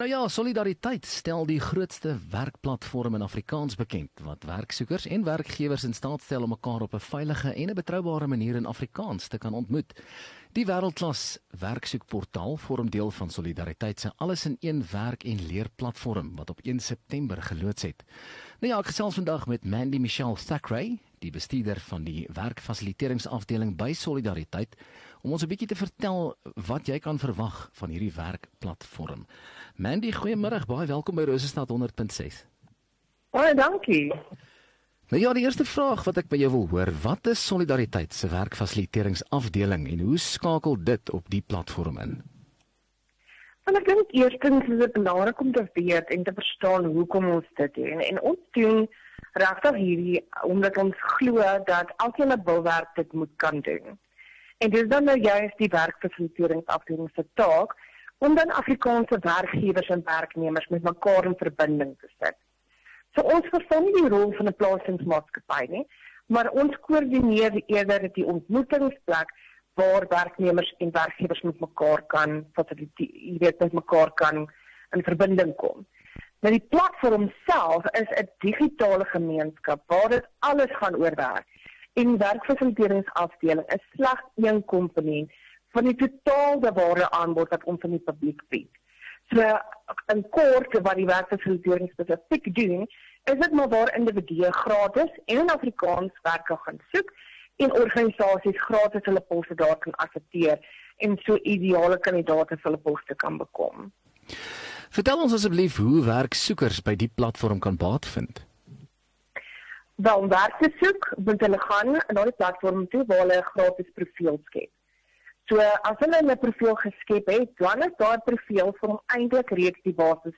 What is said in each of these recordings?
Nou ja, solidariteit stel die grootste werkplatform in Afrikaans bekend wat werksoekers en werkgewers in staat stel om mekaar op 'n veilige en 'n betroubare manier in Afrikaans te kan ontmoet. Die wêreldklas werksoekportaal vorm deel van Solidariteit se alles in een werk en leer platform wat op 1 September geloods het. Nou ja, ek gesels vandag met Mandy Michelle Thackeray, die bestuurder van die werkfasiliteeringsafdeling by Solidariteit, om ons 'n bietjie te vertel wat jy kan verwag van hierdie werkplatform. Mandy, goeiemôre, baie welkom by Rosestad 100.6. Baie dankie. Nou ja, die eerste vraag wat ek by jou wil hoor, wat is Solidariteit se werkfasiliteeringsafdeling en hoe skakel dit op die platform in? Want ek dink eerstens is dit belangrik om te weet en te verstaan hoekom ons dit doen. En ons doen regtig hierdie omdat ons glo dat elkeen 'n bilwerk dit moet kan doen. En dis dan nou juist die werkfasiliteeringsafdeling se taak om dan Afrikaanse werkgewers en werknemers met mekaar in verbinding te sit. So ons verstaan nie die rol van 'n plasingsmaatskappy nie, maar ons koördineer eerder die ontmoetingsplek waar werknemers en werkgewers met mekaar kan fasiliteer, jy weet met mekaar kan in verbinding kom. Nou die platform self is 'n digitale gemeenskap waar dit alles gaan oor werk. En werkfasiliteeringsafdeling is slegs een komponent van die totale ware aanbod wat ons aan die publiek bied. So in kort wat die werkfasilitering spesifiek doen, is dit maar waar individue gratis en in Afrikaans werk gaan soek en organisasies gratis hulle poste daar kan aksepteer en so ideale kandidaate vir hulle poste kan bekom. Vertel ons asseblief hoe werksoekers by die platform kan baat vind. Wel, werk te soek, moet hulle gaan na die platform toe waar hulle 'n gratis profiel skep. So as hulle 'n profiel geskep het, dan is daardie profiel vir hom eintlik reeds die basis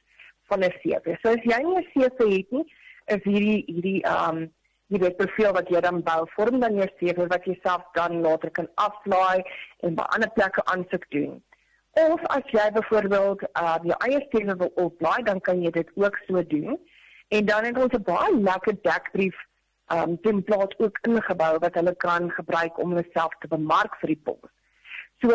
van 'n CV. So as jy nie 'n CV het nie, is hierdie hierdie um hierdie profiel wat jy dan bou vorm dan jou CV wat jy self dan later kan aflaai en by ander plekke aansoek doen. Of as jy byvoorbeeld uh jou eie CV wil oplaai, dan kan jy dit ook so doen. En dan het ons 'n baie lekker dekbrief um template ook ingebou wat hulle kan gebruik om hulle self te bemark vir die pos. So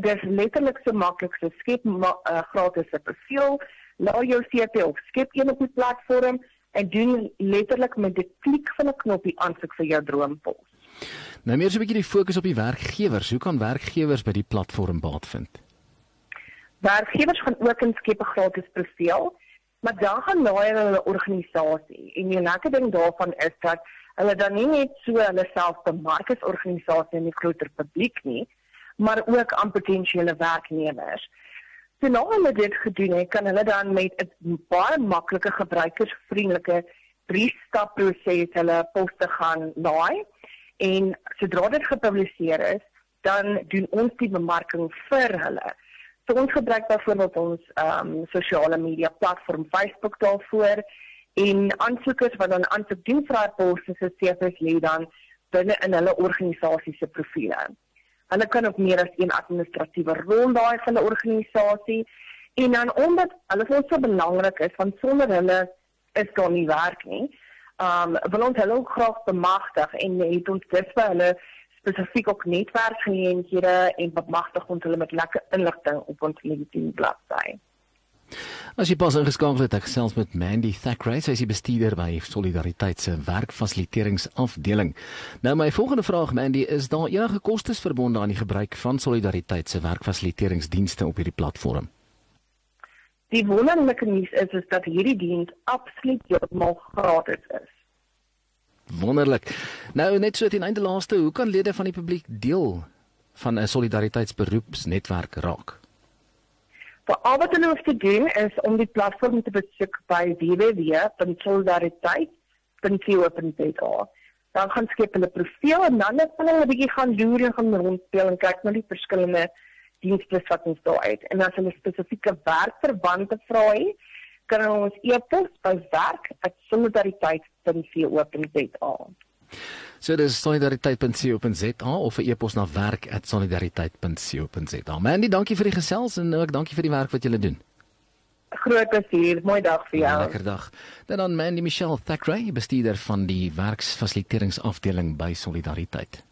dis letterlik so maklik so skep 'n uh, gratis profiel, laai jou CV op, skep een op die platform en doen letterlik met 'n klik van 'n knoppie aansoek vir jou droompos. Nou meer so 'n bietjie die fokus op die werkgewers. Hoe kan werkgewers by die platform baat vind? Werkgewers gaan ook 'n skep 'n gratis profiel, maar dan gaan laai hulle 'n organisasie. En die lekker ding daarvan is dat hulle dan nie net so hulle self bemark as organisasie in die groter publiek nie, maar ook aan potensiële werknemers. So nou hulle dit gedoen het, kan hulle dan met 'n baie maklike gebruikersvriendelike drie-stap proses hulle poste gaan laai en sodra dit gepubliseer is, dan doen ons die bemarking vir hulle. So ons gebruik byvoorbeeld ons ehm um, sosiale media platform Facebook daarvoor en aansoekers wat dan aansoek doen vir daai poste se CV's lê dan binne in hulle organisasie se profile. Hulle kan ook meer as een administratiewe rol daai van 'n organisasie en dan omdat hulle vir ons so belangrik is want sonder hulle is daar nie werk nie. Um wil ons hulle ook graag bemagtig en het ons dit vir hulle spesifiek ook netwerkgeleenthede en bemagtig ons hulle met lekker inligting op ons LinkedIn bladsy. As jy pas ingeskakel het, ek gesels met Mandy Thackeray, sy is die bestuurder by Solidariteit se werkfasiliteeringsafdeling. Nou my volgende vraag Mandy, is daar enige kostes verbonde aan die gebruik van Solidariteit se werkfasiliteeringsdienste op hierdie platform? Die wonderlike nuus is is dat hierdie diens absoluut heeltemal gratis is. Wonderlik. Nou net so teen einde laaste, hoe kan lede van die publiek deel van 'n solidariteitsberoepsnetwerk raak? Vir al wat hulle hoef te doen is om die platform te besoek by www.solidariteit.co.za. dan gaan skep hulle profiel en dan net hulle 'n bietjie gaan loer en gaan rondspeel en kyk na die verskillende dienste wat ons daar uit. En as hulle spesifieke werkverbande vra het, kan ons e-pos by werk@solidariteit.co.za. So dis solidariteit.co.za of 'n e-pos na werk@solidariteit.co.za. Mandy, dankie vir die gesels en ook dankie vir die werk wat jy doen. Groot plesier. Mooi dag vir jou. Lekker dag. Dan aan Mandy Michelle Thackeray, bestuurder van die werksfasiliteeringsafdeling by Solidariteit.